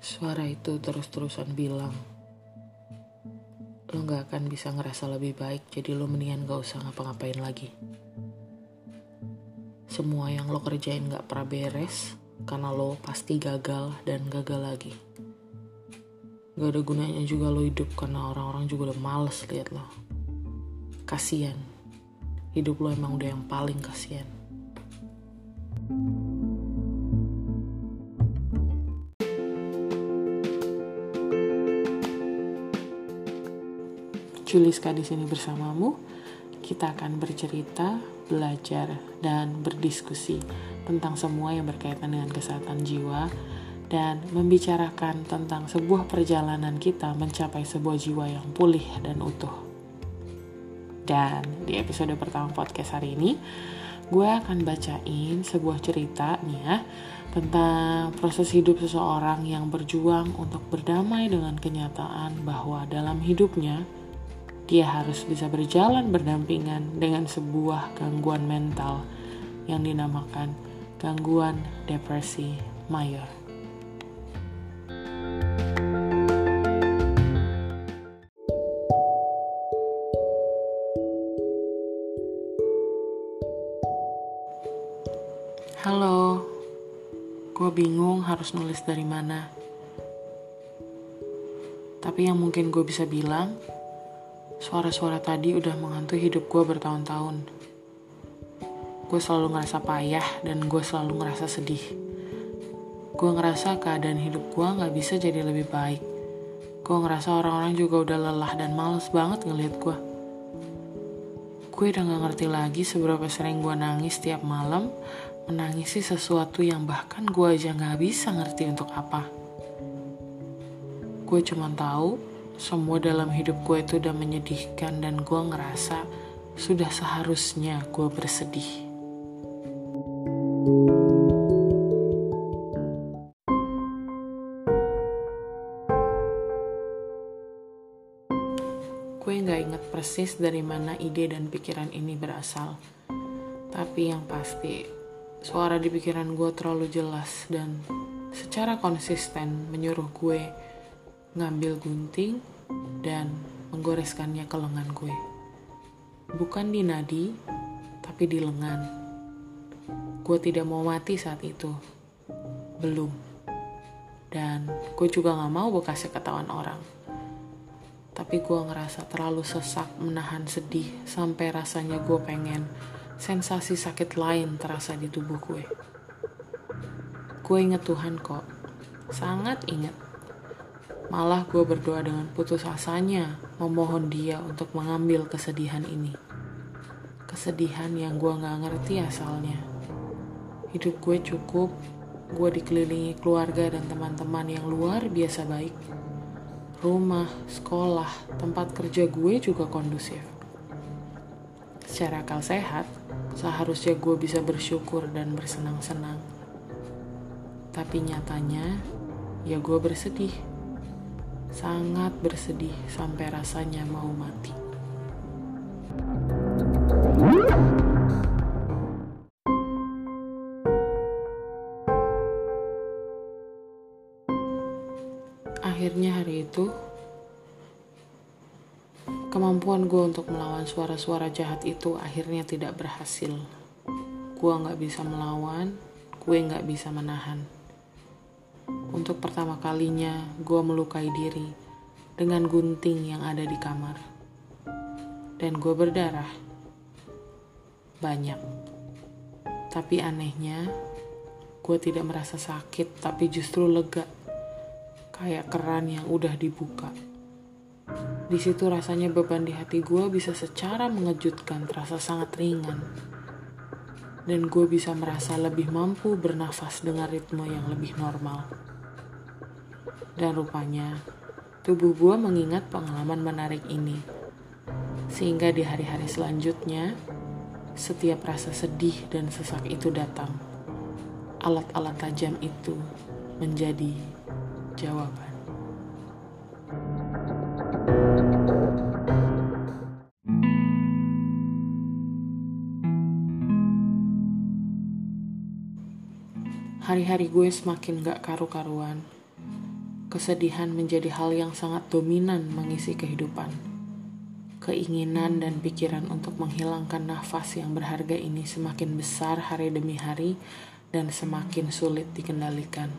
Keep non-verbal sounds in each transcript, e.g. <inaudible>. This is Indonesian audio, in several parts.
Suara itu terus-terusan bilang, lo gak akan bisa ngerasa lebih baik, jadi lo mendingan gak usah ngapa-ngapain lagi. Semua yang lo kerjain gak pernah beres, karena lo pasti gagal dan gagal lagi. Gak ada gunanya juga lo hidup, karena orang-orang juga udah males liat lo. Kasian, hidup lo emang udah yang paling kasian. Juliska di sini bersamamu. Kita akan bercerita, belajar, dan berdiskusi tentang semua yang berkaitan dengan kesehatan jiwa dan membicarakan tentang sebuah perjalanan kita mencapai sebuah jiwa yang pulih dan utuh. Dan di episode pertama podcast hari ini, gue akan bacain sebuah cerita nih ya tentang proses hidup seseorang yang berjuang untuk berdamai dengan kenyataan bahwa dalam hidupnya dia harus bisa berjalan berdampingan dengan sebuah gangguan mental yang dinamakan gangguan depresi mayor. Halo, gue bingung harus nulis dari mana. Tapi yang mungkin gue bisa bilang, Suara-suara tadi udah menghantui hidup gue bertahun-tahun. Gue selalu ngerasa payah dan gue selalu ngerasa sedih. Gue ngerasa keadaan hidup gue gak bisa jadi lebih baik. Gue ngerasa orang-orang juga udah lelah dan males banget ngeliat gue. Gue udah gak ngerti lagi seberapa sering gue nangis tiap malam, menangisi sesuatu yang bahkan gue aja gak bisa ngerti untuk apa. Gue cuma tahu semua dalam hidup gue itu udah menyedihkan dan gue ngerasa sudah seharusnya gue bersedih. Gue nggak inget persis dari mana ide dan pikiran ini berasal. Tapi yang pasti, suara di pikiran gue terlalu jelas dan secara konsisten menyuruh gue ngambil gunting dan menggoreskannya ke lengan gue. Bukan di nadi, tapi di lengan. Gue tidak mau mati saat itu. Belum. Dan gue juga gak mau bekasnya ketahuan orang. Tapi gue ngerasa terlalu sesak menahan sedih sampai rasanya gue pengen sensasi sakit lain terasa di tubuh gue. Gue inget Tuhan kok. Sangat inget Malah gue berdoa dengan putus asanya, memohon dia untuk mengambil kesedihan ini. Kesedihan yang gue gak ngerti asalnya. Hidup gue cukup, gue dikelilingi keluarga dan teman-teman yang luar biasa baik. Rumah, sekolah, tempat kerja gue juga kondusif. Secara akal sehat, seharusnya gue bisa bersyukur dan bersenang-senang. Tapi nyatanya, ya gue bersedih sangat bersedih sampai rasanya mau mati. Akhirnya hari itu, kemampuan gue untuk melawan suara-suara jahat itu akhirnya tidak berhasil. Gue gak bisa melawan, gue gak bisa menahan. Untuk pertama kalinya, gue melukai diri dengan gunting yang ada di kamar. Dan gue berdarah. Banyak. Tapi anehnya, gue tidak merasa sakit, tapi justru lega. Kayak keran yang udah dibuka. Di situ rasanya beban di hati gue bisa secara mengejutkan terasa sangat ringan. Dan gue bisa merasa lebih mampu bernafas dengan ritme yang lebih normal. Dan rupanya, tubuh gue mengingat pengalaman menarik ini. Sehingga di hari-hari selanjutnya, setiap rasa sedih dan sesak itu datang. Alat-alat tajam itu menjadi jawaban. Hari-hari gue semakin gak karu-karuan kesedihan menjadi hal yang sangat dominan mengisi kehidupan. Keinginan dan pikiran untuk menghilangkan nafas yang berharga ini semakin besar hari demi hari dan semakin sulit dikendalikan.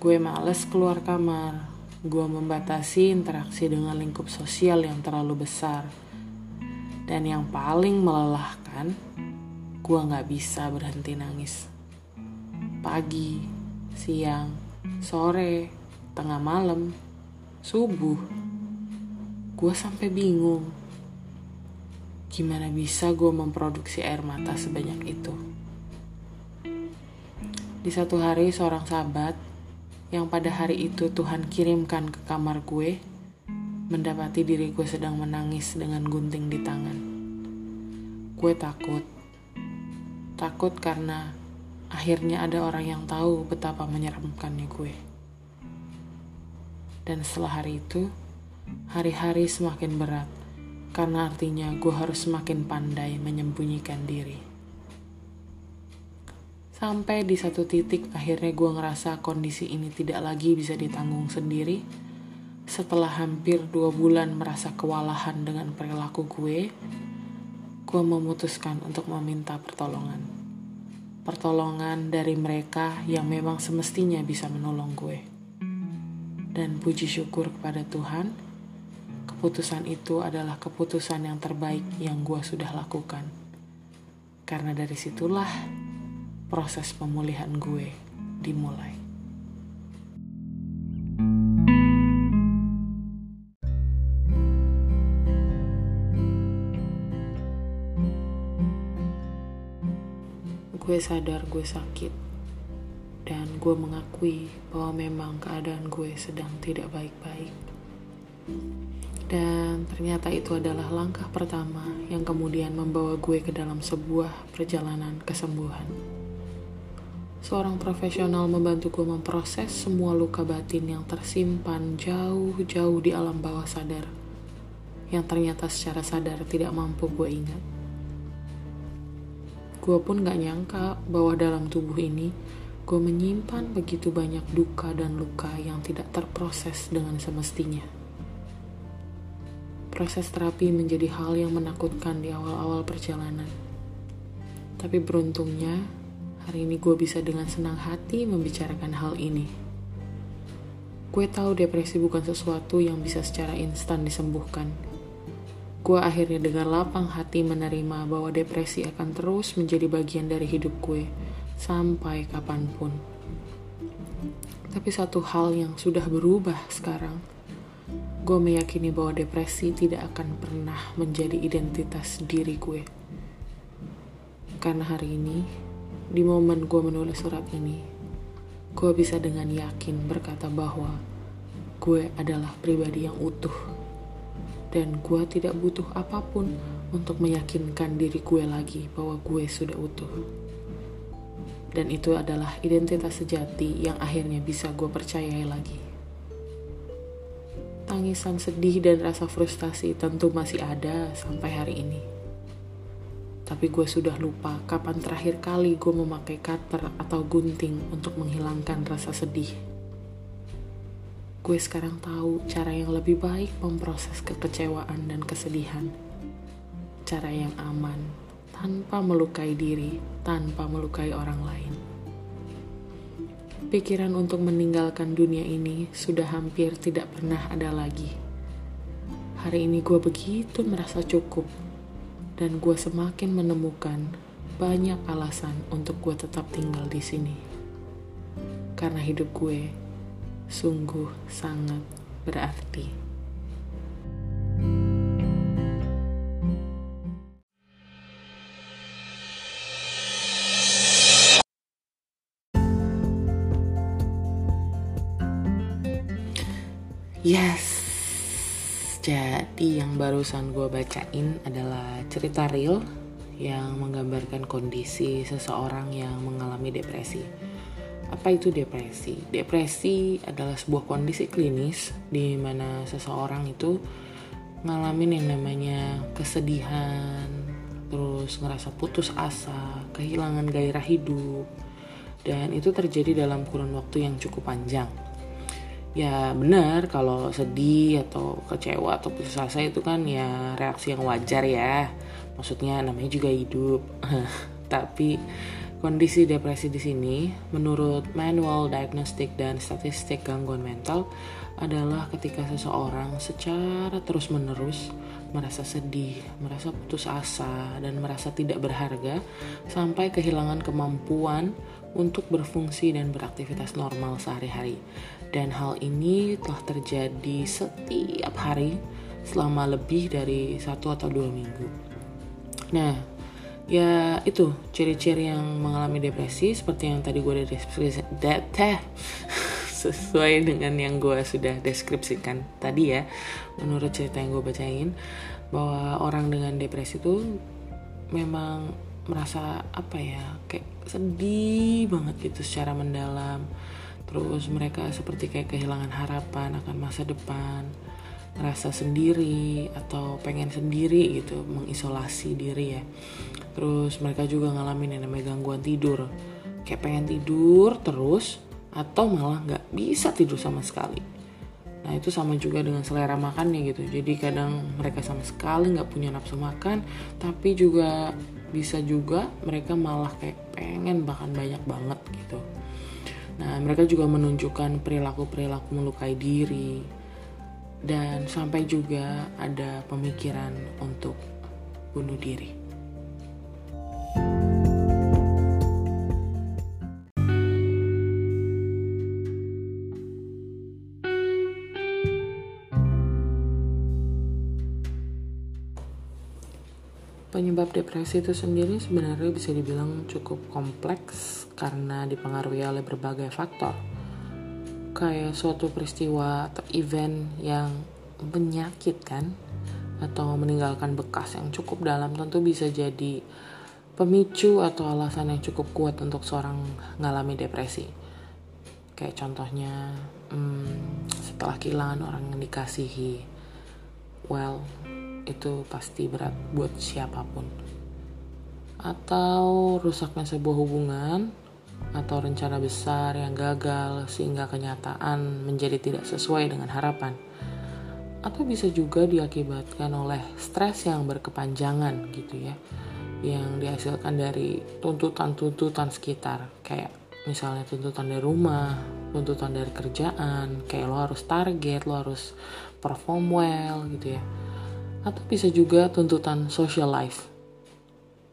Gue males keluar kamar, gue membatasi interaksi dengan lingkup sosial yang terlalu besar. Dan yang paling melelahkan, gue gak bisa berhenti nangis. Pagi, siang, sore, tengah malam, subuh, gue sampai bingung. Gimana bisa gue memproduksi air mata sebanyak itu? Di satu hari seorang sahabat yang pada hari itu Tuhan kirimkan ke kamar gue mendapati diri gue sedang menangis dengan gunting di tangan. Gue takut. Takut karena akhirnya ada orang yang tahu betapa menyeramkannya gue. Dan setelah hari itu, hari-hari semakin berat karena artinya gue harus semakin pandai menyembunyikan diri. Sampai di satu titik akhirnya gue ngerasa kondisi ini tidak lagi bisa ditanggung sendiri. Setelah hampir dua bulan merasa kewalahan dengan perilaku gue, gue memutuskan untuk meminta pertolongan. Pertolongan dari mereka yang memang semestinya bisa menolong gue. Dan puji syukur kepada Tuhan, keputusan itu adalah keputusan yang terbaik yang gue sudah lakukan. Karena dari situlah proses pemulihan gue dimulai. Gue sadar gue sakit dan gue mengakui bahwa memang keadaan gue sedang tidak baik-baik. Dan ternyata itu adalah langkah pertama yang kemudian membawa gue ke dalam sebuah perjalanan kesembuhan. Seorang profesional membantu gue memproses semua luka batin yang tersimpan jauh-jauh di alam bawah sadar, yang ternyata secara sadar tidak mampu gue ingat. Gue pun gak nyangka bahwa dalam tubuh ini gue menyimpan begitu banyak duka dan luka yang tidak terproses dengan semestinya proses terapi menjadi hal yang menakutkan di awal-awal perjalanan. Tapi beruntungnya, hari ini gue bisa dengan senang hati membicarakan hal ini. Gue tahu depresi bukan sesuatu yang bisa secara instan disembuhkan. Gue akhirnya dengan lapang hati menerima bahwa depresi akan terus menjadi bagian dari hidup gue sampai kapan pun. Tapi satu hal yang sudah berubah sekarang, gue meyakini bahwa depresi tidak akan pernah menjadi identitas diri gue. Karena hari ini, di momen gue menulis surat ini, gue bisa dengan yakin berkata bahwa gue adalah pribadi yang utuh. Dan gue tidak butuh apa pun untuk meyakinkan diri gue lagi bahwa gue sudah utuh. Dan itu adalah identitas sejati yang akhirnya bisa gue percayai lagi tangisan sedih dan rasa frustasi tentu masih ada sampai hari ini. Tapi gue sudah lupa kapan terakhir kali gue memakai cutter atau gunting untuk menghilangkan rasa sedih. Gue sekarang tahu cara yang lebih baik memproses kekecewaan dan kesedihan. Cara yang aman, tanpa melukai diri, tanpa melukai orang lain pikiran untuk meninggalkan dunia ini sudah hampir tidak pernah ada lagi. Hari ini gue begitu merasa cukup, dan gue semakin menemukan banyak alasan untuk gue tetap tinggal di sini. Karena hidup gue sungguh sangat berarti. Yes, jadi yang barusan gue bacain adalah cerita real yang menggambarkan kondisi seseorang yang mengalami depresi. Apa itu depresi? Depresi adalah sebuah kondisi klinis di mana seseorang itu ngalamin yang namanya kesedihan, terus ngerasa putus asa, kehilangan gairah hidup, dan itu terjadi dalam kurun waktu yang cukup panjang. Ya benar kalau sedih atau kecewa atau putus asa itu kan ya reaksi yang wajar ya. Maksudnya namanya juga hidup. <laughs> Tapi kondisi depresi di sini menurut manual diagnostik dan statistik gangguan mental adalah ketika seseorang secara terus-menerus merasa sedih, merasa putus asa, dan merasa tidak berharga sampai kehilangan kemampuan untuk berfungsi dan beraktivitas normal sehari-hari. Dan hal ini telah terjadi setiap hari selama lebih dari satu atau dua minggu. Nah, ya itu ciri-ciri yang mengalami depresi seperti yang tadi gue deskripsi <laughs> sesuai dengan yang gue sudah deskripsikan tadi ya. Menurut cerita yang gue bacain bahwa orang dengan depresi itu memang merasa apa ya kayak sedih banget gitu secara mendalam. Terus mereka seperti kayak kehilangan harapan akan masa depan ngerasa sendiri atau pengen sendiri gitu mengisolasi diri ya. Terus mereka juga ngalamin yang namanya gangguan tidur. Kayak pengen tidur terus atau malah nggak bisa tidur sama sekali. Nah itu sama juga dengan selera makannya gitu. Jadi kadang mereka sama sekali nggak punya nafsu makan tapi juga bisa juga mereka malah kayak pengen bahkan banyak banget gitu. Nah, mereka juga menunjukkan perilaku-perilaku melukai diri dan sampai juga ada pemikiran untuk bunuh diri. Penyebab depresi itu sendiri sebenarnya bisa dibilang cukup kompleks karena dipengaruhi oleh berbagai faktor. Kayak suatu peristiwa atau event yang menyakitkan atau meninggalkan bekas yang cukup dalam tentu bisa jadi pemicu atau alasan yang cukup kuat untuk seorang mengalami depresi. Kayak contohnya hmm, setelah kehilangan orang yang dikasihi. Well, itu pasti berat buat siapa pun. Atau rusaknya sebuah hubungan atau rencana besar yang gagal sehingga kenyataan menjadi tidak sesuai dengan harapan. Atau bisa juga diakibatkan oleh stres yang berkepanjangan gitu ya. Yang dihasilkan dari tuntutan-tuntutan sekitar kayak misalnya tuntutan dari rumah, tuntutan dari kerjaan, kayak lo harus target, lo harus perform well gitu ya atau bisa juga tuntutan social life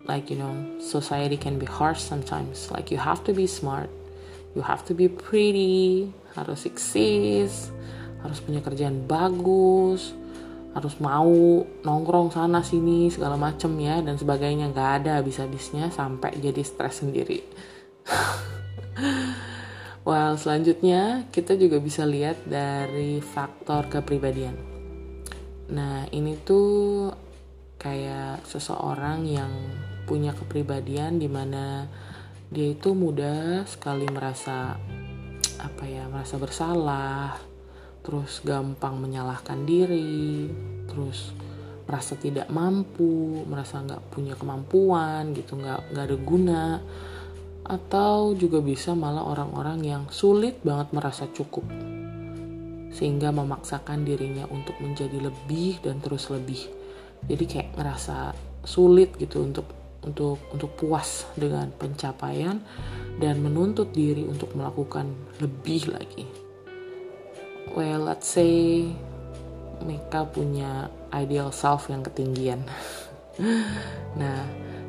like you know society can be harsh sometimes. Like you have to be smart. You have to be pretty. Harus eksis. Harus punya kerjaan bagus. Harus mau nongkrong sana sini segala macem ya dan sebagainya. Nggak ada habis-habisnya sampai jadi stres sendiri. <laughs> Well, selanjutnya kita juga bisa lihat dari faktor kepribadian. Nah, ini tuh kayak seseorang yang punya kepribadian di mana dia itu mudah sekali merasa apa ya merasa bersalah terus gampang menyalahkan diri terus merasa tidak mampu merasa nggak punya kemampuan gitu nggak nggak ada guna atau juga bisa malah orang-orang yang sulit banget merasa cukup sehingga memaksakan dirinya untuk menjadi lebih dan terus lebih. Jadi kayak ngerasa sulit gitu untuk untuk untuk puas dengan pencapaian dan menuntut diri untuk melakukan lebih lagi well let's say mereka punya ideal self yang ketinggian <laughs> nah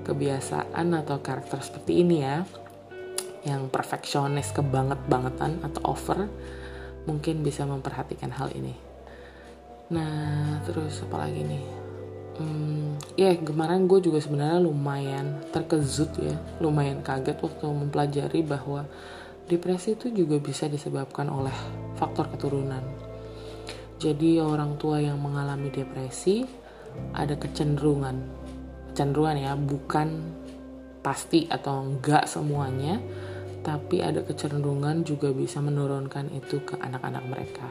kebiasaan atau karakter seperti ini ya yang perfeksionis kebanget bangetan atau over mungkin bisa memperhatikan hal ini. Nah, terus apa lagi nih? Hmm, ya yeah, kemarin gue juga sebenarnya lumayan terkejut ya, lumayan kaget waktu mempelajari bahwa depresi itu juga bisa disebabkan oleh faktor keturunan. Jadi orang tua yang mengalami depresi ada kecenderungan, kecenderungan ya, bukan pasti atau enggak semuanya, tapi ada kecenderungan juga bisa menurunkan itu ke anak-anak mereka.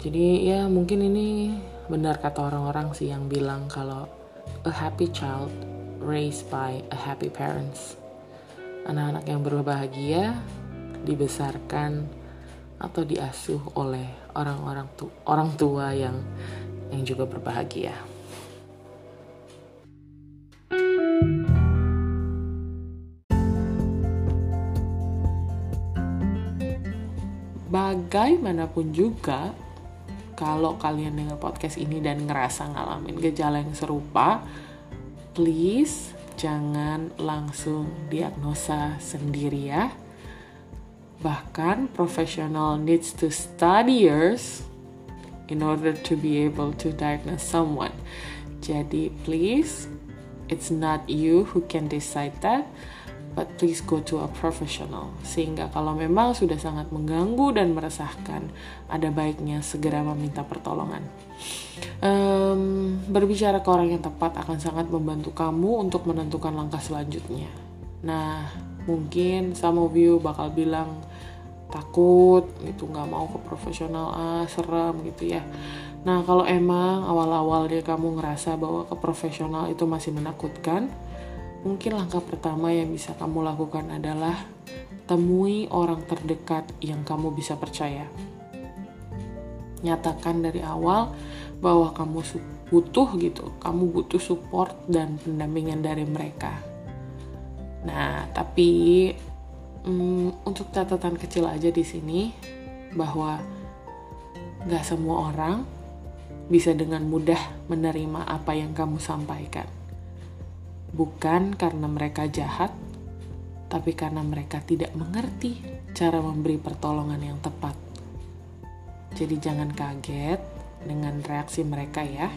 Jadi ya mungkin ini benar kata orang-orang sih yang bilang kalau a happy child raised by a happy parents. Anak-anak yang berbahagia dibesarkan atau diasuh oleh orang-orang tu orang tua yang yang juga berbahagia. Bagaimanapun juga, kalau kalian dengar podcast ini dan ngerasa ngalamin gejala yang serupa, please jangan langsung diagnosa sendiri ya. Bahkan profesional needs to study years in order to be able to diagnose someone. Jadi please, it's not you who can decide that, but please go to a professional. Sehingga kalau memang sudah sangat mengganggu dan meresahkan, ada baiknya segera meminta pertolongan. Um, berbicara ke orang yang tepat akan sangat membantu kamu untuk menentukan langkah selanjutnya. Nah, mungkin some of you bakal bilang takut gitu nggak mau ke profesional ah serem gitu ya nah kalau emang awal-awal dia kamu ngerasa bahwa ke profesional itu masih menakutkan mungkin langkah pertama yang bisa kamu lakukan adalah temui orang terdekat yang kamu bisa percaya. Nyatakan dari awal bahwa kamu butuh gitu, kamu butuh support dan pendampingan dari mereka. Nah, tapi hmm, untuk catatan kecil aja di sini bahwa gak semua orang bisa dengan mudah menerima apa yang kamu sampaikan bukan karena mereka jahat, tapi karena mereka tidak mengerti cara memberi pertolongan yang tepat. Jadi, jangan kaget dengan reaksi mereka, ya.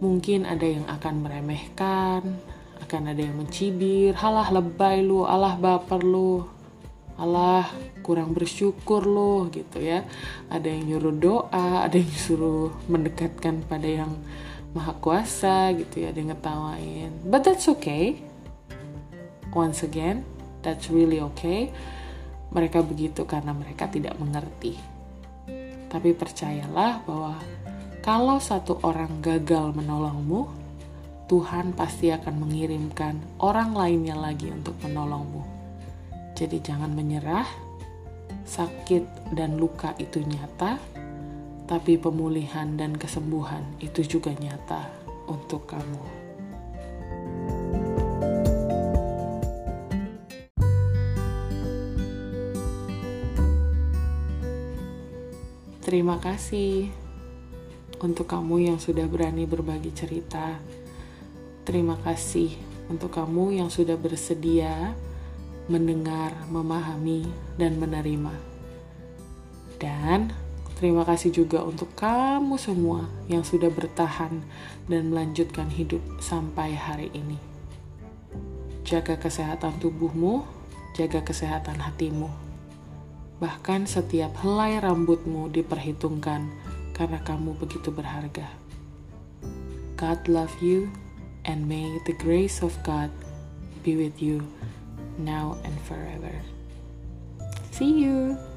Mungkin ada yang akan meremehkan, akan ada yang mencibir, halah lebay lu, alah baper lu, alah kurang bersyukur lu, gitu ya. Ada yang nyuruh doa, ada yang <laughs> suruh mendekatkan pada yang maha kuasa gitu ya dia ngetawain. But that's okay. Once again that's really okay. Mereka begitu karena mereka tidak mengerti. Tapi percayalah bahwa kalau satu orang gagal menolongmu Tuhan pasti akan mengirimkan orang lainnya lagi untuk menolongmu. Jadi jangan menyerah. Sakit dan luka itu nyata tapi pemulihan dan kesembuhan itu juga nyata untuk kamu. Terima kasih untuk kamu yang sudah berani berbagi cerita. Terima kasih untuk kamu yang sudah bersedia mendengar, memahami, dan menerima. Dan Terima kasih juga untuk kamu semua yang sudah bertahan dan melanjutkan hidup sampai hari ini. Jaga kesehatan tubuhmu, jaga kesehatan hatimu. Bahkan setiap helai rambutmu diperhitungkan karena kamu begitu berharga. God love you and may the grace of God be with you now and forever. See you.